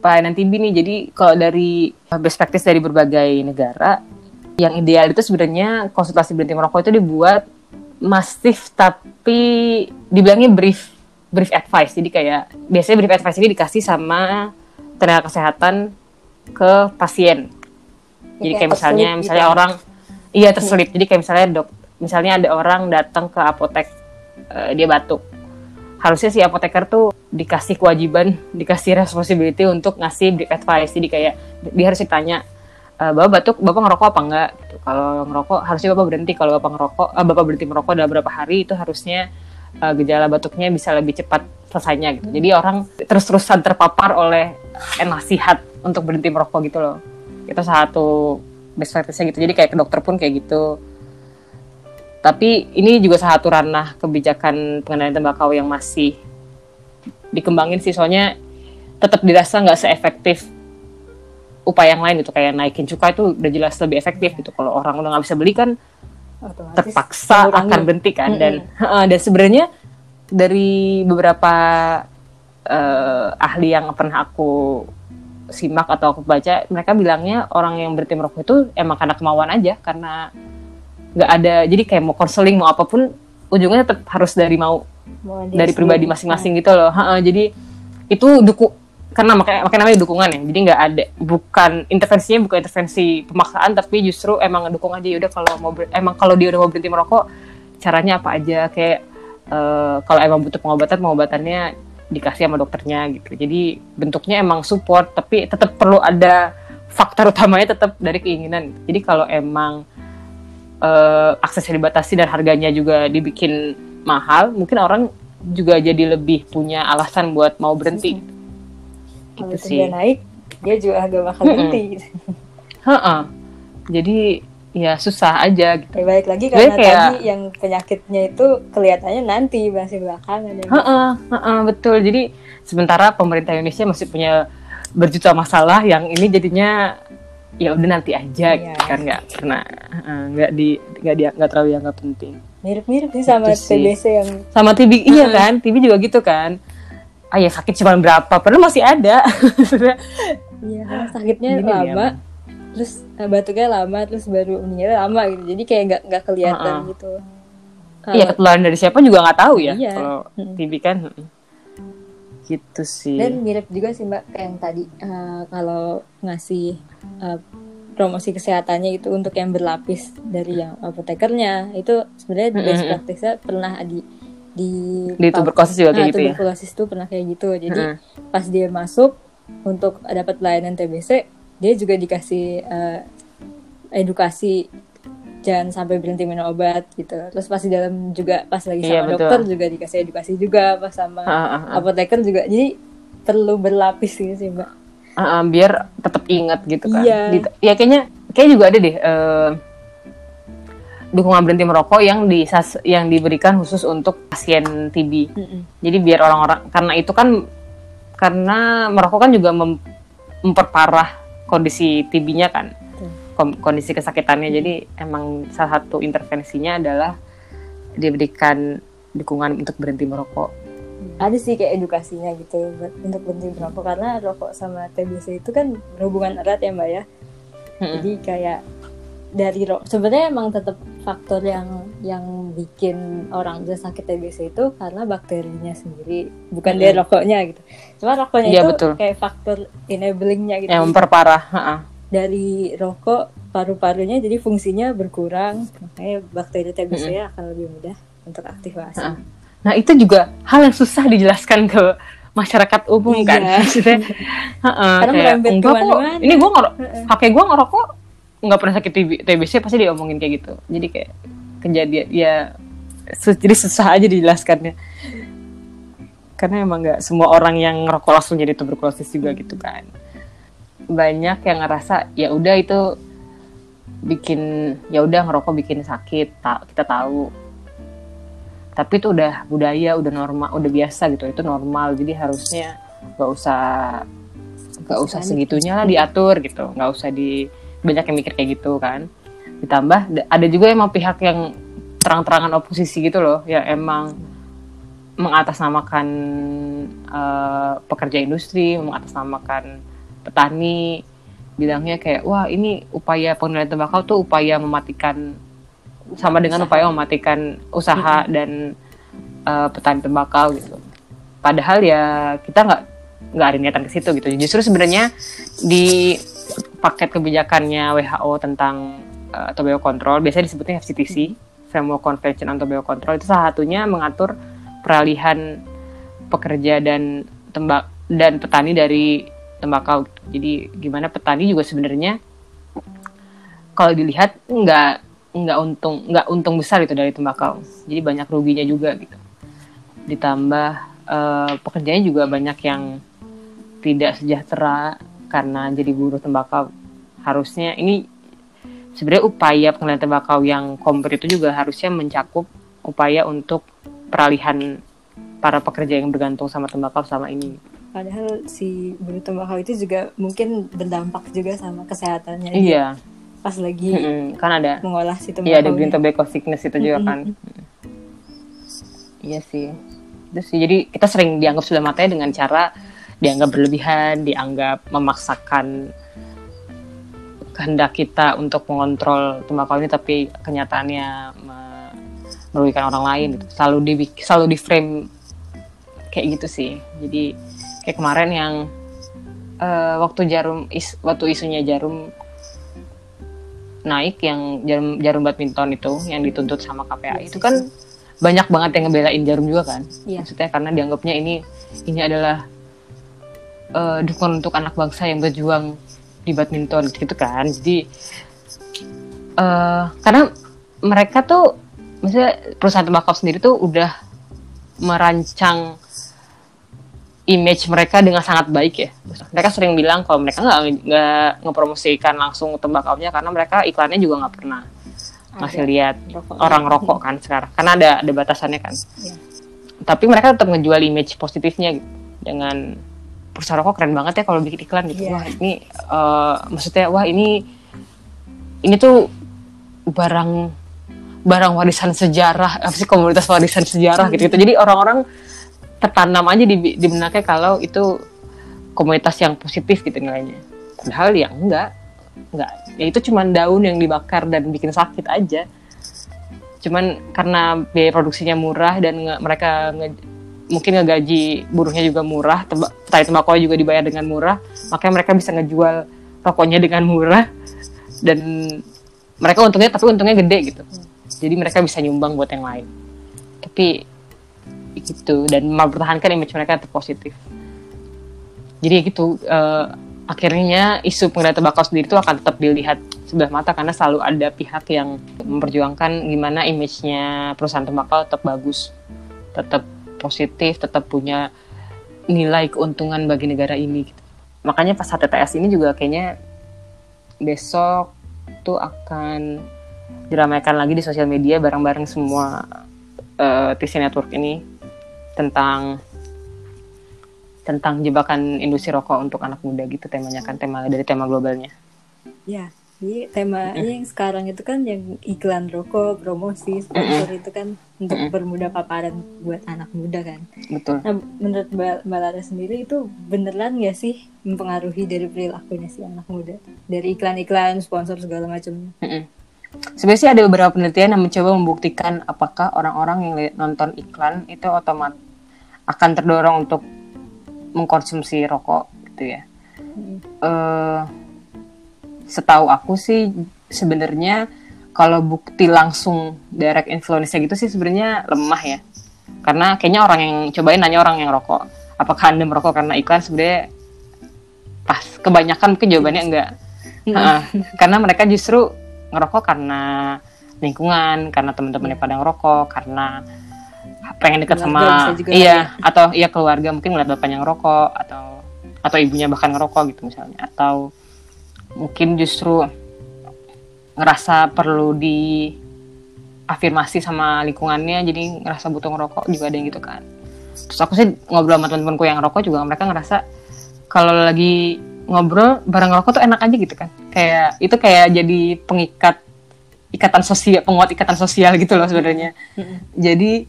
[SPEAKER 2] pelayanan TB nih. Jadi kalau dari best practice dari berbagai negara, yang ideal itu sebenarnya konsultasi berhenti merokok itu dibuat masif tapi dibilangnya brief brief advice. Jadi kayak biasanya brief advice ini dikasih sama tenaga kesehatan ke pasien. Jadi
[SPEAKER 1] kayak
[SPEAKER 2] kayak misalnya
[SPEAKER 1] terselip
[SPEAKER 2] misalnya
[SPEAKER 1] gitu.
[SPEAKER 2] orang iya terselip. Jadi kayak misalnya dok misalnya ada orang datang ke apotek eh, dia batuk. Harusnya si apoteker tuh dikasih kewajiban, dikasih responsibility untuk ngasih brief advice. Jadi kayak dia harus ditanya "Eh, Bapak batuk, Bapak ngerokok apa enggak? Gitu. Kalau ngerokok harusnya Bapak berhenti. Kalau Bapak ngerokok, eh, Bapak berhenti merokok dalam berapa hari itu harusnya eh, gejala batuknya bisa lebih cepat selesainya gitu. Jadi orang terus-terusan terpapar oleh eh, nasihat untuk berhenti merokok gitu loh. Itu satu best practice-nya gitu. Jadi kayak ke dokter pun kayak gitu. Tapi ini juga satu ranah kebijakan pengendalian tembakau yang masih dikembangin sih. Soalnya tetap dirasa nggak seefektif upaya yang lain gitu kayak naikin cukai itu udah jelas lebih efektif gitu kalau orang udah nggak bisa beli kan
[SPEAKER 1] Otomatis
[SPEAKER 2] terpaksa
[SPEAKER 1] mengurangi.
[SPEAKER 2] akan berhenti kan dan Heeh, dan sebenarnya dari beberapa eh, ahli yang pernah aku simak atau aku baca mereka bilangnya orang yang berhenti merokok itu emang karena kemauan aja karena nggak ada jadi kayak mau konseling mau apa pun ujungnya tetap harus dari mau dari pribadi masing-masing gitu loh. Heeh, jadi itu duku karena makanya makanya namanya dukungan ya. Jadi nggak ada bukan intervensinya bukan intervensi pemaksaan tapi justru emang dukung aja udah kalau mau ber- emang kalau dia udah mau berhenti merokok caranya apa aja? Kayak eh, kalau emang butuh pengobatan pengobatannya dikasih sama dokternya gitu. Jadi bentuknya emang support tapi tetap perlu ada faktor utamanya tetap dari keinginan. Jadi kalau emang eh, aksesnya dibatasi dan harganya juga dibikin mahal, mungkin orang juga jadi lebih punya alasan buat mau berhenti.
[SPEAKER 1] Kalau
[SPEAKER 2] Gitu
[SPEAKER 1] itu
[SPEAKER 2] sih.
[SPEAKER 1] dia naik, dia juga agak bakal berhenti. gitu.
[SPEAKER 2] Heeh. Jadi ya susah aja gitu.
[SPEAKER 1] Ya balik lagi karena
[SPEAKER 2] kayak-
[SPEAKER 1] tadi yang penyakitnya itu kelihatannya nanti masih belakangan ya.
[SPEAKER 2] Heeh, heeh, betul. Jadi sementara pemerintah Indonesia masih punya berjuta masalah yang ini jadinya ya udah nanti aja
[SPEAKER 1] Iya.
[SPEAKER 2] gitu kan nggak pernah nggak di nggak dia nggak terlalu dianggap penting.
[SPEAKER 1] Mirip-mirip sih sama. TBC yang
[SPEAKER 2] sama TB iya kan TB juga gitu kan ah ya sakit cuma berapa padahal masih ada
[SPEAKER 1] iya sakitnya
[SPEAKER 2] Gini dia,
[SPEAKER 1] lama, terus eh, batuknya lama, terus baru meninggal lama gitu. Jadi kayak nggak nggak kelihatan
[SPEAKER 2] Heeh.
[SPEAKER 1] gitu.
[SPEAKER 2] iya ketularan dari siapa juga nggak tahu ya
[SPEAKER 1] Iya.
[SPEAKER 2] kalau
[SPEAKER 1] Mm.
[SPEAKER 2] TB kan mm. gitu sih
[SPEAKER 1] Dan mirip juga sih mbak kayak yang tadi eh, kalau ngasih eh, promosi kesehatannya itu untuk yang berlapis dari yang apotekernya itu sebenarnya best
[SPEAKER 2] Mm-mm.
[SPEAKER 1] practice-nya pernah di di
[SPEAKER 2] di tuberkulosis juga kayak
[SPEAKER 1] Nah,
[SPEAKER 2] gitu ya
[SPEAKER 1] tuberkulosis itu pernah kayak gitu. Jadi
[SPEAKER 2] Mm.
[SPEAKER 1] pas dia masuk untuk dapat pelayanan TBC, dia juga dikasih eh, edukasi jangan sampai berhenti minum obat gitu. Terus pas di dalam juga pas lagi
[SPEAKER 2] Iya,
[SPEAKER 1] sama
[SPEAKER 2] betul.
[SPEAKER 1] dokter juga dikasih edukasi juga pas sama
[SPEAKER 2] ah, ah.
[SPEAKER 1] apoteker juga. Jadi perlu berlapis gitu sih mbak.
[SPEAKER 2] Ah, ah, biar tetap ingat gitu kan
[SPEAKER 1] Iya.
[SPEAKER 2] Di- ya kayaknya kayak juga ada deh eh, dukungan berhenti merokok yang di yang diberikan khusus untuk pasien TB
[SPEAKER 1] Mm-mm.
[SPEAKER 2] Jadi biar orang-orang karena itu kan karena merokok kan juga mem- memperparah kondisi TB-nya kan. Kom- kondisi kesakitannya. Jadi emang salah satu intervensinya adalah diberikan dukungan untuk berhenti merokok.
[SPEAKER 1] Ada sih kayak edukasinya gitu untuk berhenti merokok karena rokok sama TBC itu kan berhubungan erat ya mbak ya.
[SPEAKER 2] Mm-mm.
[SPEAKER 1] jadi kayak dari ro- sebenarnya emang tetap faktor yang yang bikin orang bisa sakit TBC itu karena bakterinya sendiri bukan
[SPEAKER 2] Mm.
[SPEAKER 1] dari rokoknya gitu cuma rokoknya
[SPEAKER 2] Iya,
[SPEAKER 1] itu
[SPEAKER 2] betul.
[SPEAKER 1] kayak faktor enabling-nya gitu
[SPEAKER 2] Yang memperparah.
[SPEAKER 1] dari rokok paru-parunya jadi fungsinya berkurang makanya bakteri TBC akan lebih mudah untuk aktivasi
[SPEAKER 2] Ha-ha. Nah itu juga hal yang susah dijelaskan ke masyarakat umum kan
[SPEAKER 1] Iya.
[SPEAKER 2] maksudnya heeh,
[SPEAKER 1] Karena
[SPEAKER 2] kayak,
[SPEAKER 1] merembet
[SPEAKER 2] enggak kok
[SPEAKER 1] ke mana-mana."
[SPEAKER 2] ini gue ngerok kakek gue ngerokok nggak pernah sakit TB TBC pasti diomongin kayak gitu. Jadi kayak kejadian ya jadi susah aja dijelaskannya. Karena emang nggak semua orang yang ngerokok langsung jadi tuberkulosis juga gitu kan. Banyak yang ngerasa ya udah itu bikin ya udah ngerokok bikin sakit ta- kita tahu. Tapi itu udah budaya udah normal udah biasa gitu itu normal. Jadi harusnya nggak usah nggak usah segitunya lah diatur gitu. Nggak usah di banyak yang mikir kayak gitu kan ditambah da- ada juga emang pihak yang terang-terangan oposisi gitu loh yang emang mengatasnamakan eh, pekerja industri mengatasnamakan petani bilangnya kayak wah ini upaya pengendalian tembakau tuh upaya mematikan sama dengan upaya mematikan usaha dan eh, petani tembakau gitu. Padahal ya kita nggak nggak ada niatan ke situ gitu. Justru sebenarnya di paket kebijakannya WHO tentang uh, tobacco control biasanya disebutnya FCTC, Framework Convention on Tobacco Control itu salah satunya mengatur peralihan pekerja dan tembak dan petani dari tembakau. Jadi gimana petani juga sebenarnya kalau dilihat nggak nggak untung nggak untung besar itu dari tembakau. Jadi banyak ruginya juga gitu. Ditambah eh, pekerjanya juga banyak yang tidak sejahtera karena jadi buruh tembakau. Harusnya ini sebenarnya upaya pengendalian tembakau yang komplit itu juga harusnya mencakup upaya untuk peralihan para pekerja yang bergantung sama tembakau sama ini.
[SPEAKER 1] Padahal si buruh tembakau itu juga mungkin berdampak juga sama kesehatannya.
[SPEAKER 2] Iya,
[SPEAKER 1] Pas lagi
[SPEAKER 2] Mm-mm. kan ada
[SPEAKER 1] mengolah si tembakau.
[SPEAKER 2] Iya ada green tobacco sickness itu juga kan. Iya sih. Sih. Jadi kita sering dianggap sudah matanya dengan cara dianggap berlebihan, dianggap memaksakan kehendak kita untuk mengontrol tembakau ini, tapi kenyataannya me- merugikan orang lain. Gitu. Selalu di selalu di frame kayak gitu sih. Jadi kayak kemarin yang eh, waktu jarum is, waktu isunya jarum naik yang jarum jarum badminton itu yang dituntut sama KPAI itu kan banyak banget yang ngebelain jarum juga kan
[SPEAKER 1] Iya.
[SPEAKER 2] maksudnya karena dianggapnya ini ini adalah eh, dukungan untuk anak bangsa yang berjuang di badminton gitu kan jadi eh karena mereka tuh maksudnya perusahaan tembakau sendiri tuh udah merancang image mereka dengan sangat baik ya. Mereka sering bilang kalau mereka nggak nggak ngepromosikan langsung tembakaunya karena mereka iklannya juga nggak pernah ngasih lihat
[SPEAKER 1] Rokok.
[SPEAKER 2] orang rokok kan sekarang karena ada ada batasannya kan.
[SPEAKER 1] Iya.
[SPEAKER 2] Tapi mereka tetap ngejual image positifnya gitu. dengan perusahaan rokok keren banget ya kalau bikin iklan gitu.
[SPEAKER 1] Iya.
[SPEAKER 2] Wah ini eh, maksudnya wah ini ini tuh barang barang warisan sejarah apa sih komunitas warisan sejarah gitu, gitu. Jadi orang-orang tertanam aja di, di benaknya kalau itu komunitas yang positif gitu nilainya. Padahal ya enggak, enggak. Ya itu cuma daun yang dibakar dan bikin sakit aja. Cuman karena biaya produksinya murah dan nge- mereka nge- mungkin ngegaji buruhnya juga murah, teba- petani tembakau juga dibayar dengan murah, makanya mereka bisa ngejual rokoknya dengan murah dan mereka untungnya tapi untungnya gede gitu. Jadi mereka bisa nyumbang buat yang lain. Tapi gitu dan mempertahankan image mereka tetap positif. Jadi gitu eh, akhirnya isu pengendalian tembakau sendiri itu akan tetap dilihat sebelah mata karena selalu ada pihak yang memperjuangkan gimana image-nya perusahaan tembakau tetap bagus, tetap positif, tetap punya nilai keuntungan bagi negara ini. Gitu. Makanya pas HTTS ini juga kayaknya besok tuh akan diramaikan lagi di sosial media bareng-bareng semua eh, TC Network ini tentang tentang jebakan industri rokok untuk anak muda gitu temanya kan tema dari tema globalnya.
[SPEAKER 1] Ya, jadi temanya yang sekarang itu kan yang iklan rokok, promosi, sponsor itu kan untuk bermudah paparan buat anak muda kan.
[SPEAKER 2] Betul.
[SPEAKER 1] Nah, menurut Mbak, Mbak Lara sendiri itu beneran nggak sih mempengaruhi dari perilakunya si anak muda? Dari iklan-iklan, sponsor segala macamnya.
[SPEAKER 2] Mm-mm. Sebenarnya sih ada beberapa penelitian yang mencoba membuktikan apakah orang-orang yang nonton iklan itu otomatis akan terdorong untuk mengkonsumsi rokok gitu ya. Eh, setahu aku sih sebenarnya kalau bukti langsung direct influence gitu sih sebenarnya lemah ya. Karena kayaknya orang yang cobain nanya orang yang rokok, apakah anda merokok karena iklan? Sebenarnya pas. Kebanyakan mungkin jawabannya enggak. Uh, karena mereka justru ngerokok karena lingkungan karena teman-temannya pada ngerokok karena pengen dekat sama iya ya. atau iya keluarga mungkin ngeliat bapaknya ngerokok atau atau ibunya bahkan ngerokok gitu misalnya. Atau mungkin justru ngerasa perlu di afirmasi sama lingkungannya jadi ngerasa butuh ngerokok juga ada yang gitu kan. Terus aku sih ngobrol sama temen-temenku yang ngerokok juga mereka ngerasa kalau lagi ngobrol bareng ngerokok tuh enak aja gitu kan. Kayak itu kayak jadi pengikat ikatan sosial penguat ikatan sosial gitu loh sebenarnya. Jadi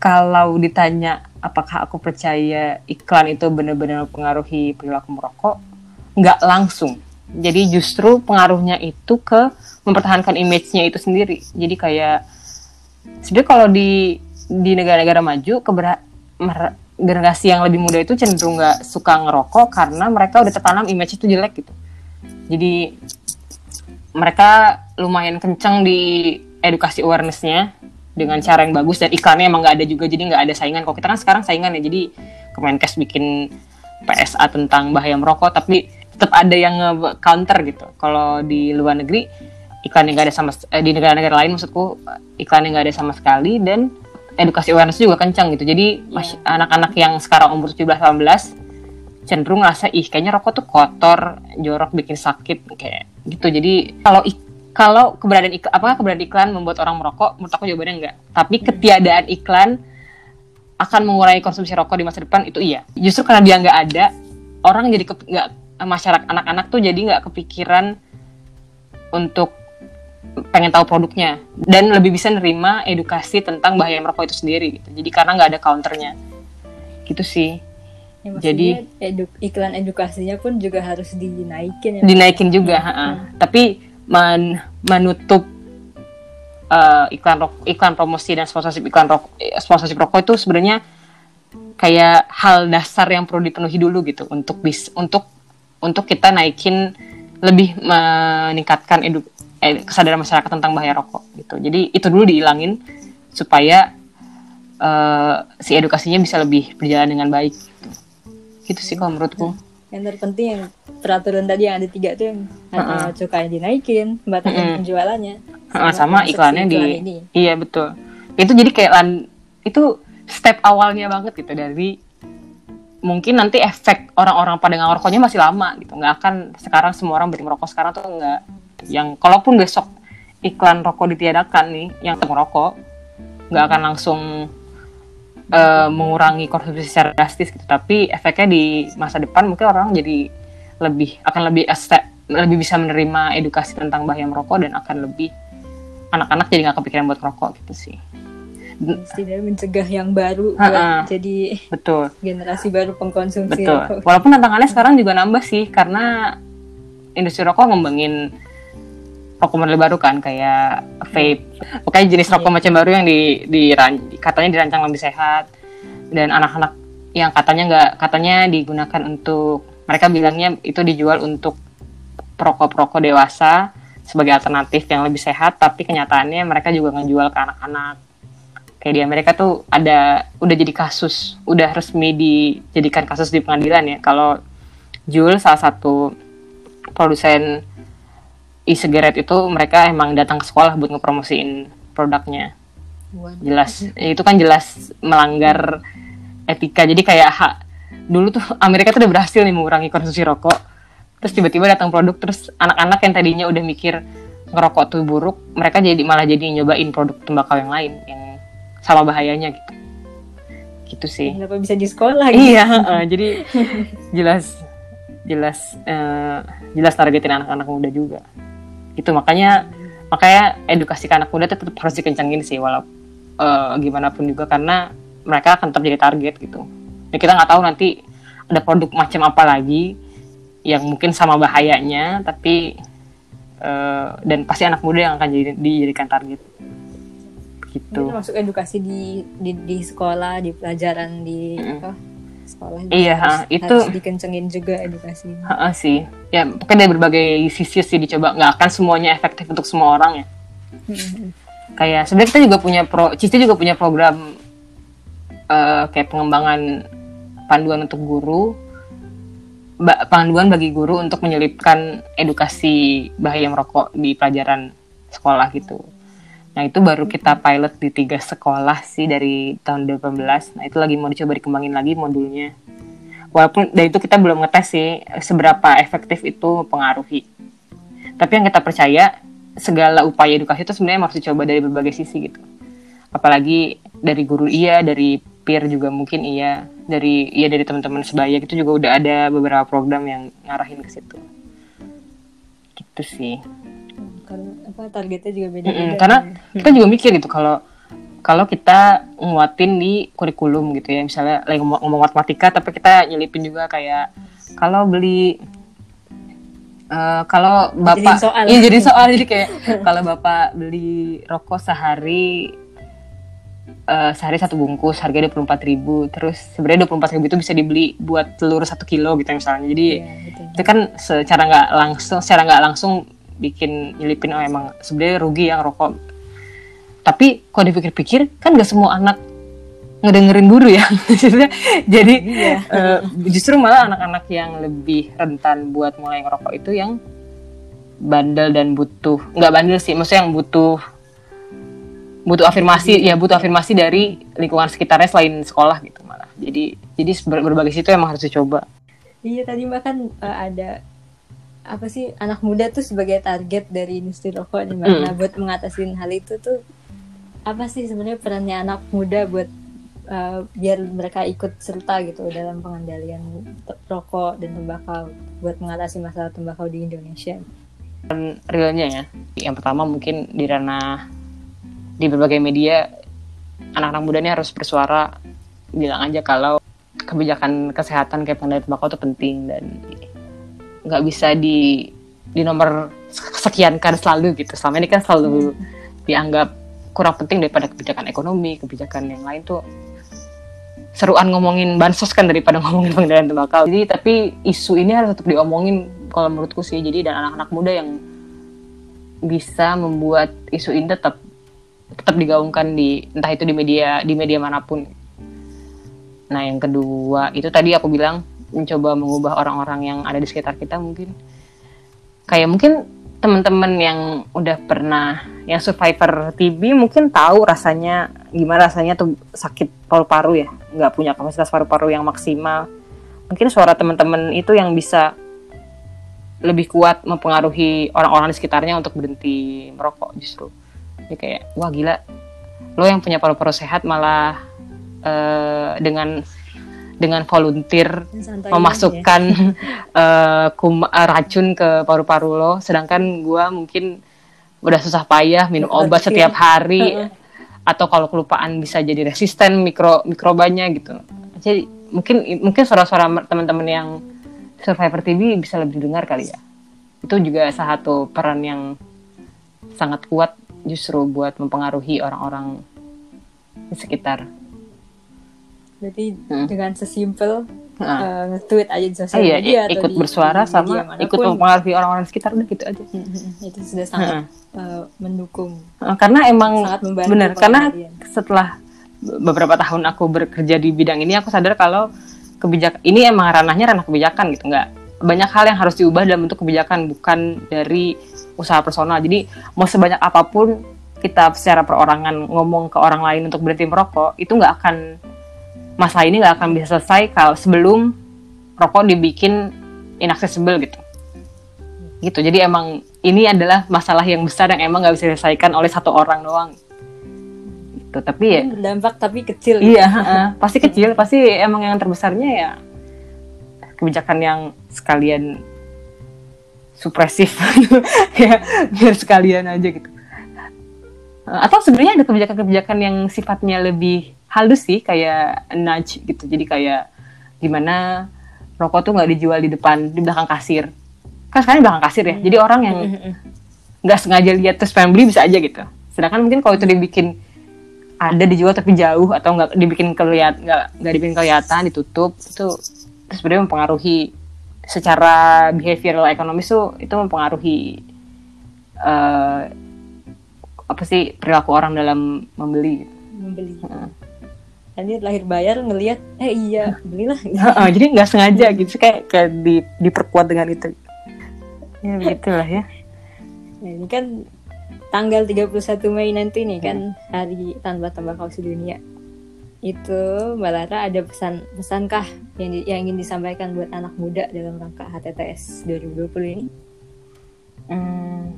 [SPEAKER 2] kalau ditanya apakah aku percaya iklan itu benar-benar mempengaruhi perilaku merokok nggak langsung jadi justru pengaruhnya itu ke mempertahankan image-nya itu sendiri. Jadi kayak sebenarnya kalau di di negara-negara maju keber generasi yang lebih muda itu cenderung nggak suka ngerokok karena mereka udah tertanam image itu jelek gitu. Jadi mereka lumayan kenceng di edukasi awarenessnya dengan cara yang bagus dan iklannya emang nggak ada juga jadi nggak ada saingan. Kalau kita kan sekarang saingan ya jadi Kemenkes bikin PSA tentang bahaya merokok tapi tetap ada yang counter gitu. Kalau di luar negeri iklan yang gak ada sama eh, di negara-negara lain maksudku iklan yang gak ada sama sekali dan edukasi awareness juga kencang gitu. Jadi yeah. anak-anak yang sekarang umur 17 18 cenderung ngerasa ih kayaknya rokok tuh kotor, jorok bikin sakit kayak gitu. Jadi kalau kalau keberadaan iklan, apakah keberadaan iklan membuat orang merokok? Menurut aku jawabannya enggak. Tapi hmm. ketiadaan iklan akan mengurangi konsumsi rokok di masa depan itu iya. Justru karena dia nggak ada, orang jadi nggak masyarakat anak-anak tuh jadi nggak kepikiran untuk pengen tahu produknya dan lebih bisa nerima edukasi tentang bahaya merokok itu sendiri gitu. Jadi karena nggak ada counternya, gitu sih.
[SPEAKER 1] Ya, jadi edu iklan edukasinya pun juga harus dinaikin.
[SPEAKER 2] Ya, dinaikin juga, hmm. tapi men menutup uh, iklan rok iklan promosi dan sponsorship iklan rok sponsorship rokok itu sebenarnya kayak hal dasar yang perlu dipenuhi dulu gitu untuk bis untuk untuk kita naikin lebih meningkatkan edu, eh, kesadaran masyarakat tentang bahaya rokok gitu. Jadi itu dulu dihilangin supaya uh, si edukasinya bisa lebih berjalan dengan baik. Gitu, gitu sih kalau menurutku.
[SPEAKER 1] Yang terpenting yang peraturan tadi yang ada tiga tuh yang uh -uh. cukainya dinaikin, batasan uh -uh. penjualannya,
[SPEAKER 2] sama, sama iklannya di. Ini. Iya betul. Itu jadi kayak lan itu step awalnya banget gitu dari mungkin nanti efek orang-orang pada nggak ngerokoknya masih lama gitu. Nggak akan sekarang semua orang berhenti merokok sekarang tuh nggak. Yang kalaupun besok iklan rokok ditiadakan nih yang merokok nggak akan langsung uh, mengurangi konsumsi secara drastis gitu. Tapi efeknya di masa depan mungkin orang jadi lebih akan lebih estet, lebih bisa menerima edukasi tentang bahaya merokok dan akan lebih anak-anak jadi nggak kepikiran buat merokok gitu sih
[SPEAKER 1] setidaknya mencegah yang baru buat jadi
[SPEAKER 2] betul.
[SPEAKER 1] generasi baru pengkonsumsi
[SPEAKER 2] betul. rokok. walaupun tantangannya sekarang juga nambah sih karena industri rokok ngembangin rokok model baru kan kayak vape. Pokoknya jenis rokok yeah. macam baru yang di, di katanya dirancang lebih sehat. Dan anak-anak yang katanya nggak katanya digunakan untuk mereka bilangnya itu dijual untuk perokok-perokok dewasa sebagai alternatif yang lebih sehat tapi kenyataannya mereka juga ngejual ke anak-anak kayak di Amerika tuh ada udah jadi kasus udah resmi dijadikan kasus di pengadilan ya. Kalau Juul salah satu produsen e-cigarette itu mereka emang datang ke sekolah buat ngepromosiin produknya. Jelas. Itu kan jelas melanggar etika. Jadi kayak hak dulu tuh Amerika tuh udah berhasil nih mengurangi konsumsi rokok. Terus tiba-tiba datang produk terus anak-anak yang tadinya udah mikir ngerokok tuh buruk mereka jadi malah jadi nyobain produk tembakau yang lain yang sama bahayanya gitu. Gitu sih.
[SPEAKER 1] Kenapa bisa di sekolah gitu?
[SPEAKER 2] iya uh, jadi jelas jelas uh, jelas targetin anak-anak muda juga. Itu makanya makanya edukasi ke anak muda tetap harus dikencangin sih walau uh, gimana pun juga karena mereka akan tetap jadi target gitu. Dan kita nggak tahu nanti ada produk macam apa lagi yang mungkin sama bahayanya tapi uh, dan pasti anak muda yang akan jadi dijadikan target gitu.
[SPEAKER 1] Ini masuk edukasi di, di di sekolah, di pelajaran di mm. apa? sekolah.
[SPEAKER 2] Iya, harus, itu harus
[SPEAKER 1] dikencengin juga edukasi.
[SPEAKER 2] Ha, sih. Ya, pokoknya dari berbagai sisi sih dicoba. Nggak akan semuanya efektif untuk semua orang ya. Kayak sebenarnya kita juga punya pro, Cisti juga punya program uh, kayak pengembangan panduan untuk guru ba- panduan bagi guru untuk menyelipkan edukasi bahaya merokok di pelajaran sekolah gitu. Nah itu baru kita pilot di tiga sekolah sih dari tahun 2018. Nah itu lagi mau dicoba dikembangin lagi modulnya. Walaupun dari itu kita belum ngetes sih seberapa efektif itu mempengaruhi. Tapi yang kita percaya segala upaya edukasi itu sebenarnya harus dicoba dari berbagai sisi gitu. Apalagi dari guru iya, dari peer juga mungkin iya, dari iya dari teman-teman sebaya gitu juga udah ada beberapa program yang ngarahin ke situ. Gitu sih
[SPEAKER 1] karena apa targetnya juga beda, -beda
[SPEAKER 2] mm karena kita juga mikir gitu kalau kalau kita nguatin di kurikulum gitu ya misalnya lagi ngomong, ngomong matematika tapi kita nyelipin juga kayak kalau beli uh, kalau bapak
[SPEAKER 1] jadi soal.
[SPEAKER 2] iya jadi soal. Jadi kayak kalau bapak beli rokok sehari uh, sehari satu bungkus harga dua puluh empat ribu terus sebenarnya dua puluh empat ribu itu bisa dibeli buat telur satu kilo gitu misalnya. Jadi ya, itu kan secara nggak langsung secara nggak langsung bikin nyelipin oh emang sebenarnya rugi yang rokok tapi kalau dipikir-pikir kan gak semua anak ngedengerin guru ya. Jadi iya. uh, justru malah anak-anak yang lebih rentan buat mulai ngerokok itu yang bandel dan butuh nggak bandel sih maksudnya yang butuh butuh afirmasi ya butuh afirmasi dari lingkungan sekitarnya selain sekolah gitu malah. Jadi jadi berbagai situ emang harus dicoba.
[SPEAKER 1] Iya tadi bahkan uh, eh, ada apa sih anak muda tuh sebagai target dari industri rokok nih mbak. Mm. Nah buat mengatasi hal itu tuh apa sih sebenarnya perannya anak muda buat uh, biar mereka ikut serta gitu dalam pengendalian rokok dan tembakau buat mengatasi masalah tembakau di Indonesia.
[SPEAKER 2] Realnya ya, yang pertama mungkin di ranah di berbagai media anak-anak muda ini harus bersuara bilang aja kalau kebijakan kesehatan kayak pengendalian tembakau itu penting dan nggak bisa di di nomor sekian kan selalu gitu. Selama ini kan selalu dianggap kurang penting daripada kebijakan ekonomi kebijakan yang lain tuh seruan ngomongin bansos kan daripada ngomongin pengendalian tembakau. Jadi tapi isu ini harus tetap diomongin kalau menurutku sih. Jadi dan anak-anak muda yang bisa membuat isu ini tetap tetap digaungkan di entah itu di media di media mana pun. Nah yang kedua itu tadi aku bilang mencoba mengubah orang-orang yang ada di sekitar kita mungkin. Kayak mungkin teman-teman yang udah pernah yang survivor TB mungkin tahu rasanya gimana rasanya tuh sakit paru-paru ya. Nggak punya kapasitas paru-paru yang maksimal. Mungkin suara teman-teman itu yang bisa lebih kuat mempengaruhi orang-orang di sekitarnya untuk berhenti merokok justru. Jadi kayak wah gila. Lo yang punya paru-paru sehat malah uh, dengan dengan volunteer memasukkan ya. uh, racun ke paru-paru lo. Sedangkan gue mungkin udah susah payah minum obat setiap hari. Atau kalau kelupaan bisa jadi resisten mikro mikrobanya gitu. Jadi mungkin mungkin suara-suara teman-teman yang survivor TB bisa lebih dengar kali ya. Itu juga salah satu peran yang sangat kuat justru buat mempengaruhi orang-orang di sekitar
[SPEAKER 1] Berarti hmm. dengan sesimpel nah. uh, nge-tweet aja di sosial
[SPEAKER 2] iya, media atau ikut di, bersuara di sama ikut mempengaruhi orang-orang sekitar udah gitu aja. Hmm,
[SPEAKER 1] hmm, hmm. itu sudah sangat hmm. uh, mendukung.
[SPEAKER 2] Uh, karena emang benar karena setelah beberapa tahun aku bekerja di bidang ini aku sadar kalau kebijakan ini emang ranahnya ranah kebijakan gitu nggak banyak hal yang harus diubah dalam bentuk kebijakan bukan dari usaha personal jadi mau sebanyak apa pun kita secara perorangan ngomong ke orang lain untuk berhenti merokok itu nggak akan masalah ini nggak akan bisa selesai kalau sebelum rokok dibikin inaccessible gitu. Gitu. Jadi emang ini adalah masalah yang besar yang emang nggak bisa diselesaikan oleh satu orang doang. Gitu. Tapi ya
[SPEAKER 1] dampak tapi kecil
[SPEAKER 2] iya gitu. uh, pasti kecil. Pasti emang yang terbesarnya ya kebijakan yang sekalian supresif. Ya biar sekalian aja gitu. Atau sebenarnya ada kebijakan-kebijakan yang sifatnya lebih halus sih kayak nudge gitu. Jadi kayak gimana rokok tuh nggak dijual di depan di belakang kasir. Kan sekarang di belakang kasir ya jadi orang yang nggak sengaja lihat terus pengen beli bisa aja gitu. Sedangkan mungkin kalau itu dibikin ada dijual tapi jauh atau nggak dibikin kelihat nggak nggak dibikin kelihatan ditutup itu sebenarnya mempengaruhi secara behavioral ekonomis tuh itu mempengaruhi uh, apa sih perilaku orang dalam membeli
[SPEAKER 1] membeli Anjir lahir bayar ngelihat eh iya belilah
[SPEAKER 2] Heeh, jadi nggak sengaja gitu kayak kayak di, diperkuat dengan itu ya begitulah ya
[SPEAKER 1] Nah, ini kan tanggal 31 Mei nanti nih kan hari tanpa tembakau sedunia. Itu Mbak Lara ada pesan pesankah yang di- yang ingin disampaikan buat anak muda dalam rangka HTTS 2020 ini?
[SPEAKER 2] Hmm,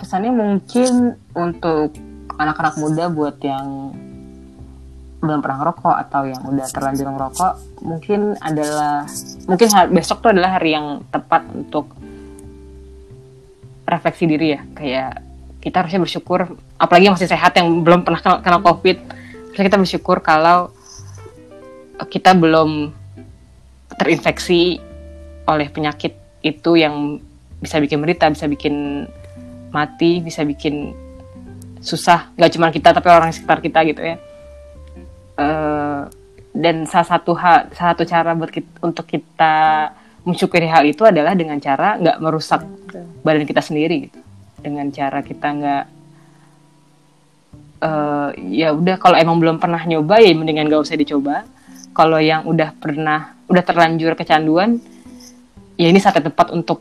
[SPEAKER 2] pesannya mungkin untuk anak-anak muda buat yang belum pernah ngerokok atau yang udah terlanjur ngerokok mungkin adalah mungkin besok tuh adalah hari yang tepat untuk refleksi diri ya kayak kita harusnya bersyukur apalagi yang masih sehat yang belum pernah kena, kena covid harusnya kita bersyukur kalau kita belum terinfeksi oleh penyakit itu yang bisa bikin menderita, bisa bikin mati, bisa bikin susah. Gak cuma kita tapi orang sekitar kita gitu ya. Dan salah satu hal, salah satu cara buat kita, untuk kita mensyukuri hal itu adalah dengan cara nggak merusak badan kita sendiri gitu. Dengan cara kita nggak eh, ya udah kalau emang belum pernah nyoba ya mendingan gak usah dicoba. Kalau yang udah pernah udah terlanjur kecanduan ya ini saat yang tepat untuk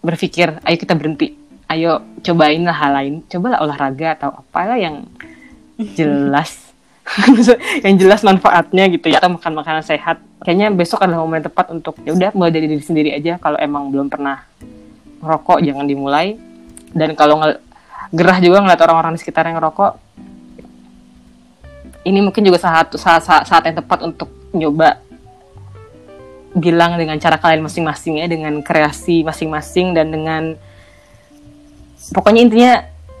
[SPEAKER 2] berpikir ayo kita berhenti ayo cobain lah hal lain cobalah olahraga atau apalah yang jelas yang jelas manfaatnya gitu ya. Atau makan makanan sehat. Kayaknya besok adalah momen tepat untuk ya udah mulai dari diri sendiri aja. Kalau emang belum pernah ngerokok jangan dimulai. Dan kalau ngel- gerah juga ngeliat orang-orang di sekitar yang ngerokok ini mungkin juga saat saat, saat, saat yang tepat untuk nyoba bilang dengan cara kalian masing-masing ya dengan kreasi masing-masing dan dengan pokoknya intinya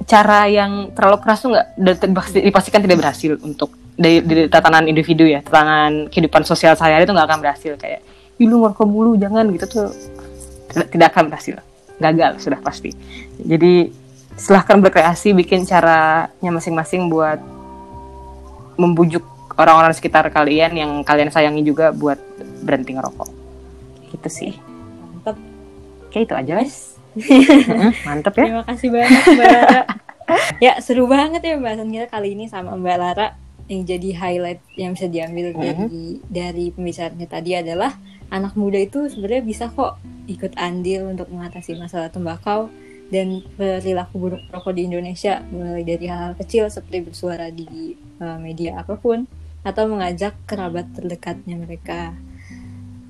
[SPEAKER 2] cara yang terlalu keras tuh nggak dipastikan tidak berhasil untuk dari, dari tatanan individu ya. Tatanan kehidupan sosial sehari-hari itu nggak akan berhasil. Kayak "Ih, lu mulu jangan gitu tuh tidak, tidak akan berhasil. Gagal sudah pasti. Jadi silahkan berkreasi bikin caranya masing-masing buat membujuk orang-orang sekitar kalian yang kalian sayangi juga buat berhenti ngerokok. Gitu sih.
[SPEAKER 1] Mantap.
[SPEAKER 2] Oke itu aja guys mantep ya
[SPEAKER 1] Terima kasih banyak Mbak Lara. ya seru banget ya pembahasan kita kali ini sama Mbak Lara yang jadi highlight yang bisa diambil dari dari pembicaranya tadi adalah anak muda itu sebenarnya bisa kok ikut andil untuk mengatasi masalah tembakau dan perilaku buruk rokok di Indonesia mulai dari hal-hal kecil seperti bersuara di uh, media apa pun atau mengajak kerabat terdekatnya mereka.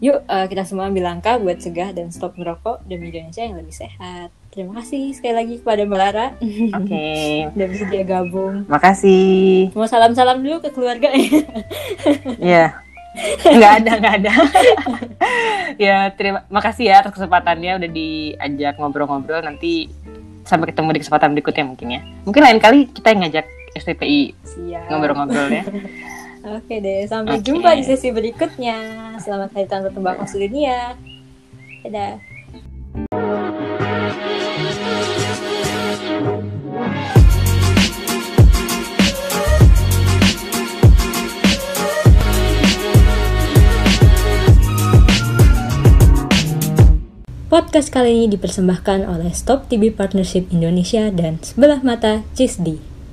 [SPEAKER 1] Yuk uh, kita semua ambil langkah buat cegah dan stop merokok demi Indonesia yang lebih sehat. Terima kasih sekali lagi kepada Mbak Lara.
[SPEAKER 2] Oke.
[SPEAKER 1] Udah bersedia gabung.
[SPEAKER 2] makasih.
[SPEAKER 1] Mau salam-salam dulu ke keluarga?
[SPEAKER 2] Ya nggak ada nggak ada. Ya terima makasih ya atas kesempatannya. Udah diajak ngobrol-ngobrol. Nanti sampai ketemu di kesempatan berikutnya mungkin ya. Mungkin lain kali kita yang ngajak STPI ngobrol-ngobrol ya
[SPEAKER 1] Oke deh, sampai
[SPEAKER 2] Oke.
[SPEAKER 1] jumpa di sesi berikutnya. Selamat Hari Tanpa Tembakau Sedunia. Dadah. Podcast kali ini dipersembahkan oleh Stop TB Partnership Indonesia dan Sebelah Mata Cisdi.